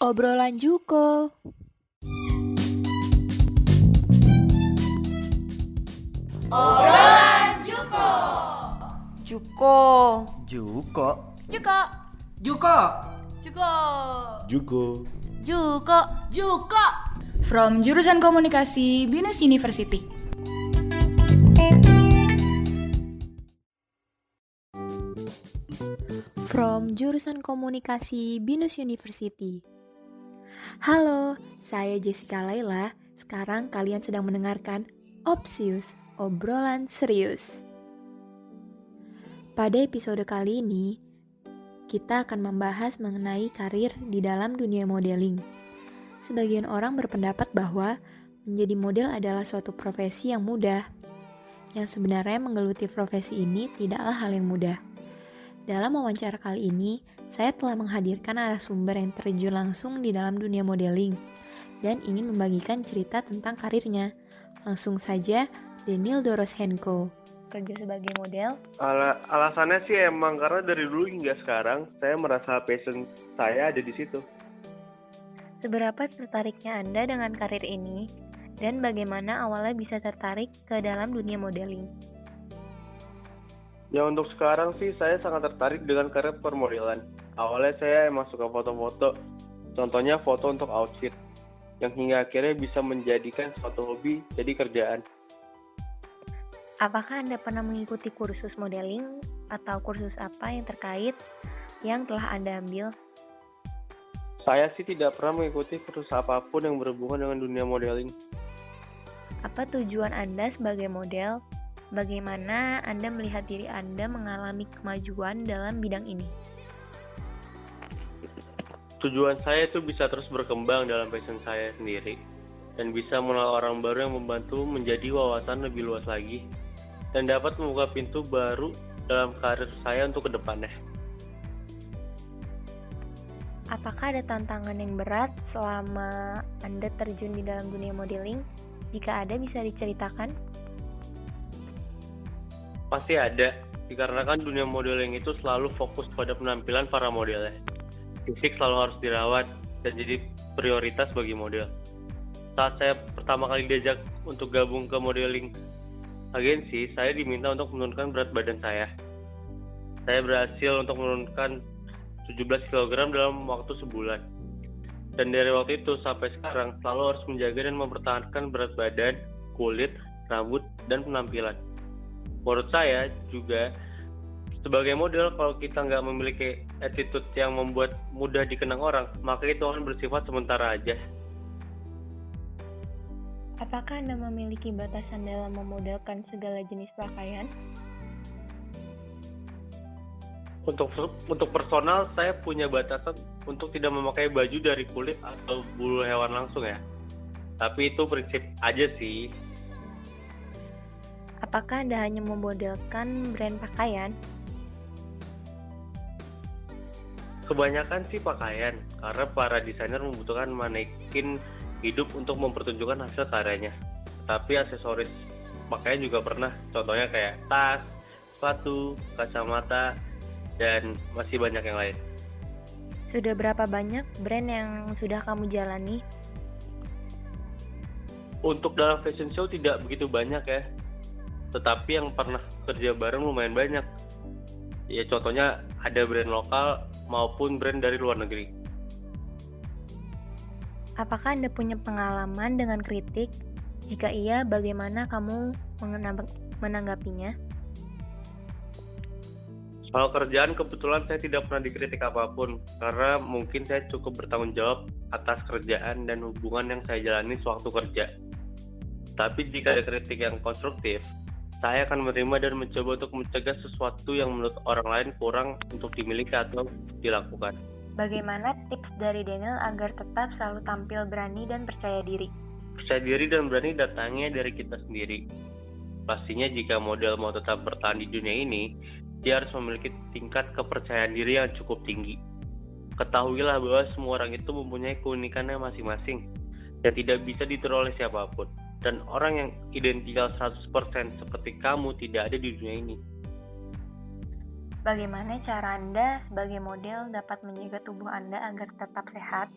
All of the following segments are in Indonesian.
Obrolan Juko. Obrolan Juko. Juko. Juko. Juko. Juko. Juko. Juko. Juko. Juko. From jurusan komunikasi Binus University. From jurusan komunikasi Binus University. Halo, saya Jessica Laila. Sekarang kalian sedang mendengarkan Opsius, obrolan serius. Pada episode kali ini, kita akan membahas mengenai karir di dalam dunia modeling. Sebagian orang berpendapat bahwa menjadi model adalah suatu profesi yang mudah. Yang sebenarnya menggeluti profesi ini tidaklah hal yang mudah. Dalam wawancara kali ini, saya telah menghadirkan narasumber yang terjun langsung di dalam dunia modeling dan ingin membagikan cerita tentang karirnya. Langsung saja, Daniel Doros Henko. Kerja sebagai model. Ala alasannya sih emang karena dari dulu hingga sekarang saya merasa passion saya ada di situ. Seberapa tertariknya Anda dengan karir ini? Dan bagaimana awalnya bisa tertarik ke dalam dunia modeling? Ya untuk sekarang sih saya sangat tertarik dengan karir permodelan. Awalnya saya emang suka foto-foto, contohnya foto untuk outfit, yang hingga akhirnya bisa menjadikan suatu hobi jadi kerjaan. Apakah Anda pernah mengikuti kursus modeling atau kursus apa yang terkait yang telah Anda ambil? Saya sih tidak pernah mengikuti kursus apa pun yang berhubungan dengan dunia modeling. Apa tujuan Anda sebagai model? Bagaimana Anda melihat diri Anda mengalami kemajuan dalam bidang ini? Tujuan saya itu bisa terus berkembang dalam passion saya sendiri dan bisa mengenal orang baru yang membantu menjadi wawasan lebih luas lagi dan dapat membuka pintu baru dalam karir saya untuk ke depannya. Apakah ada tantangan yang berat selama Anda terjun di dalam dunia modeling? Jika ada, bisa diceritakan? Pasti ada, dikarenakan dunia modeling itu selalu fokus pada penampilan para modelnya. Fisik selalu harus dirawat dan jadi prioritas bagi model. Saat saya pertama kali diajak untuk gabung ke modeling agensi, saya diminta untuk menurunkan berat badan saya. Saya berhasil untuk menurunkan 17 kg dalam waktu sebulan. Dan dari waktu itu sampai sekarang selalu harus menjaga dan mempertahankan berat badan, kulit, rambut, dan penampilan. Menurut saya juga sebagai model kalau kita nggak memiliki attitude yang membuat mudah dikenang orang, maka itu akan bersifat sementara aja. Apakah Anda memiliki batasan dalam memodelkan segala jenis pakaian? Untuk untuk personal saya punya batasan untuk tidak memakai baju dari kulit atau bulu hewan langsung ya. Tapi itu prinsip aja sih. Apakah Anda hanya memodelkan brand pakaian? Kebanyakan sih pakaian, karena para desainer membutuhkan manekin hidup untuk mempertunjukkan hasil karyanya. Tapi aksesoris pakaian juga pernah, contohnya kayak tas, sepatu, kacamata, dan masih banyak yang lain. Sudah berapa banyak brand yang sudah kamu jalani? Untuk dalam fashion show tidak begitu banyak ya, tetapi yang pernah kerja bareng lumayan banyak. Ya contohnya ada brand lokal maupun brand dari luar negeri. Apakah Anda punya pengalaman dengan kritik? Jika iya, bagaimana kamu menanggapinya? Soal kerjaan kebetulan saya tidak pernah dikritik apa pun karena mungkin saya cukup bertanggung jawab atas kerjaan dan hubungan yang saya jalani sewaktu kerja. Tapi jika ada kritik yang konstruktif, saya akan menerima dan mencoba untuk mencegah sesuatu yang menurut orang lain kurang untuk dimiliki atau dilakukan. Bagaimana tips dari Daniel agar tetap selalu tampil berani dan percaya diri? Percaya diri dan berani datangnya dari kita sendiri. Pastinya jika model mau tetap bertahan di dunia ini, dia harus memiliki tingkat kepercayaan diri yang cukup tinggi. Ketahuilah bahwa semua orang itu mempunyai keunikannya masing-masing yang tidak bisa ditiru oleh siapa pun. Dan orang yang identikal 100% seperti kamu tidak ada di dunia ini. Bagaimana cara Anda sebagai model dapat menjaga tubuh Anda agar tetap sehat?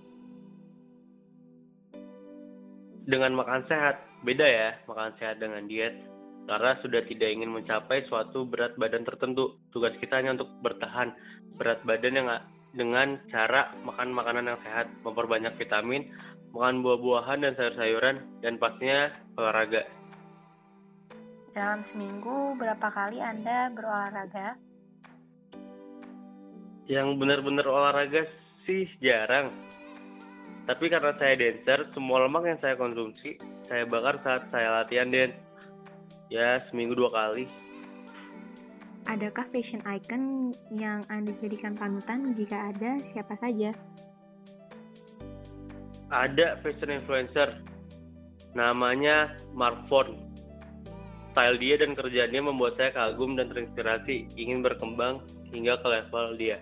dengan makan sehat. Beda ya, makan sehat dengan diet. Karena sudah tidak ingin mencapai suatu berat badan tertentu. Tugas kita hanya untuk bertahan berat badan yang dengan cara makan makanan yang sehat, memperbanyak vitamin, makan buah-buahan dan sayur-sayuran, dan pastinya olahraga. Dalam seminggu, berapa kali Anda berolahraga? Yang benar-benar olahraga sih jarang. Tapi karena saya dancer, semua lemak yang saya konsumsi, saya bakar saat saya latihan dance. Ya, seminggu dua kali. Adakah fashion icon yang Anda jadikan panutan? Jika ada, siapa saja? Ada fashion influencer, namanya Mark Ford style dia dan kerjaannya membuat saya kagum dan terinspirasi ingin berkembang hingga ke level dia.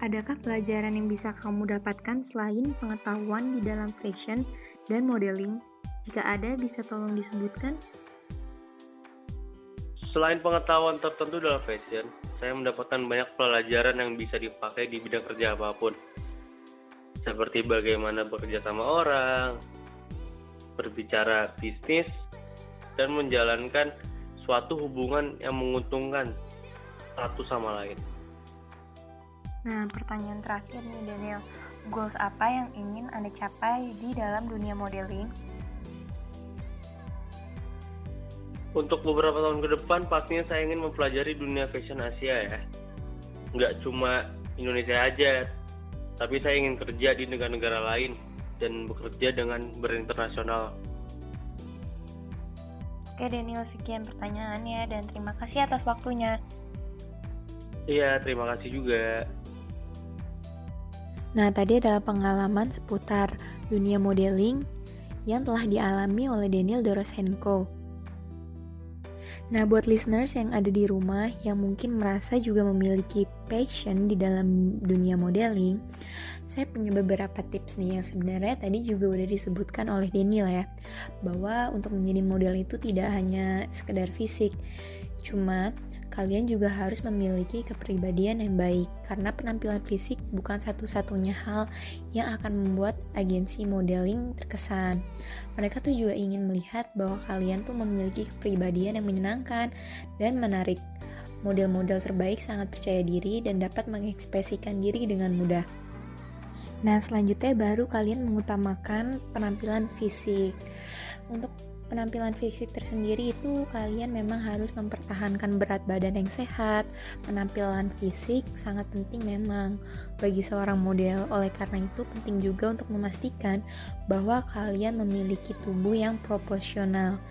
Adakah pelajaran yang bisa kamu dapatkan selain pengetahuan di dalam fashion dan modeling? Jika ada, bisa tolong disebutkan? Selain pengetahuan tertentu dalam fashion, saya mendapatkan banyak pelajaran yang bisa dipakai di bidang kerja apa pun. Seperti bagaimana bekerja sama orang, berbicara bisnis, dan menjalankan suatu hubungan yang menguntungkan satu sama lain. Nah, pertanyaan terakhir nih Daniel, goals apa yang ingin Anda capai di dalam dunia modeling? Untuk beberapa tahun ke depan, pastinya saya ingin mempelajari dunia fashion Asia ya. Nggak cuma Indonesia aja, tapi saya ingin kerja di negara-negara lain dan bekerja dengan berinternasional. Oke Daniel, sekian pertanyaannya dan terima kasih atas waktunya. Iya, terima kasih juga. Nah, tadi adalah pengalaman seputar dunia modeling yang telah dialami oleh Daniel Doroshenko. Nah, buat listeners yang ada di rumah yang mungkin merasa juga memiliki passion di dalam dunia modeling, saya punya beberapa tips nih yang sebenarnya tadi juga udah disebutkan oleh Daniel ya bahwa untuk menjadi model itu tidak hanya sekedar fisik cuma kalian juga harus memiliki kepribadian yang baik karena penampilan fisik bukan satu-satunya hal yang akan membuat agensi modeling terkesan. Mereka tuh juga ingin melihat bahwa kalian tuh memiliki kepribadian yang menyenangkan dan menarik. Model-model terbaik sangat percaya diri dan dapat mengekspresikan diri dengan mudah. Nah, selanjutnya baru kalian mengutamakan penampilan fisik. Untuk penampilan fisik tersendiri itu kalian memang harus mempertahankan berat badan yang sehat. Penampilan fisik sangat penting memang bagi seorang model. Oleh karena itu penting juga untuk memastikan bahwa kalian memiliki tubuh yang proporsional.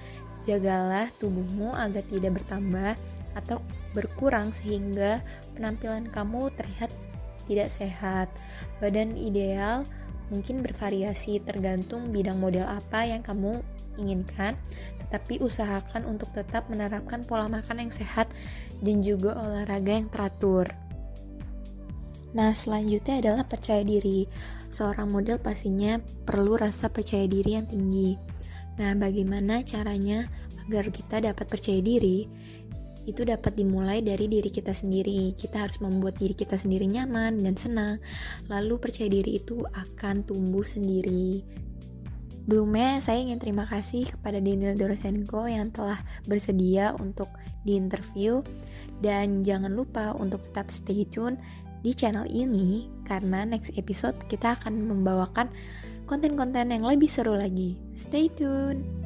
Jagalah tubuhmu agar tidak bertambah atau berkurang sehingga penampilan kamu terlihat tidak sehat. Badan ideal mungkin bervariasi tergantung bidang model apa yang kamu inginkan, tetapi usahakan untuk tetap menerapkan pola makan yang sehat dan juga olahraga yang teratur. Nah, selanjutnya adalah percaya diri. Seorang model pastinya perlu rasa percaya diri yang tinggi. Nah, bagaimana caranya agar kita dapat percaya diri? itu dapat dimulai dari diri kita sendiri. Kita harus membuat diri kita sendiri nyaman dan senang. Lalu percaya diri itu akan tumbuh sendiri. Belumnya saya ingin terima kasih kepada Daniel Dorosenko yang telah bersedia untuk diinterview dan jangan lupa untuk tetap stay tune di channel ini karena next episode kita akan membawakan konten-konten yang lebih seru lagi. Stay tune.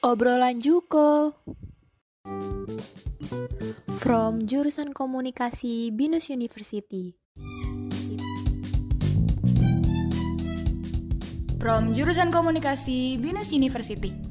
Obrolan Juko. From jurusan komunikasi Binus University. From jurusan komunikasi Binus University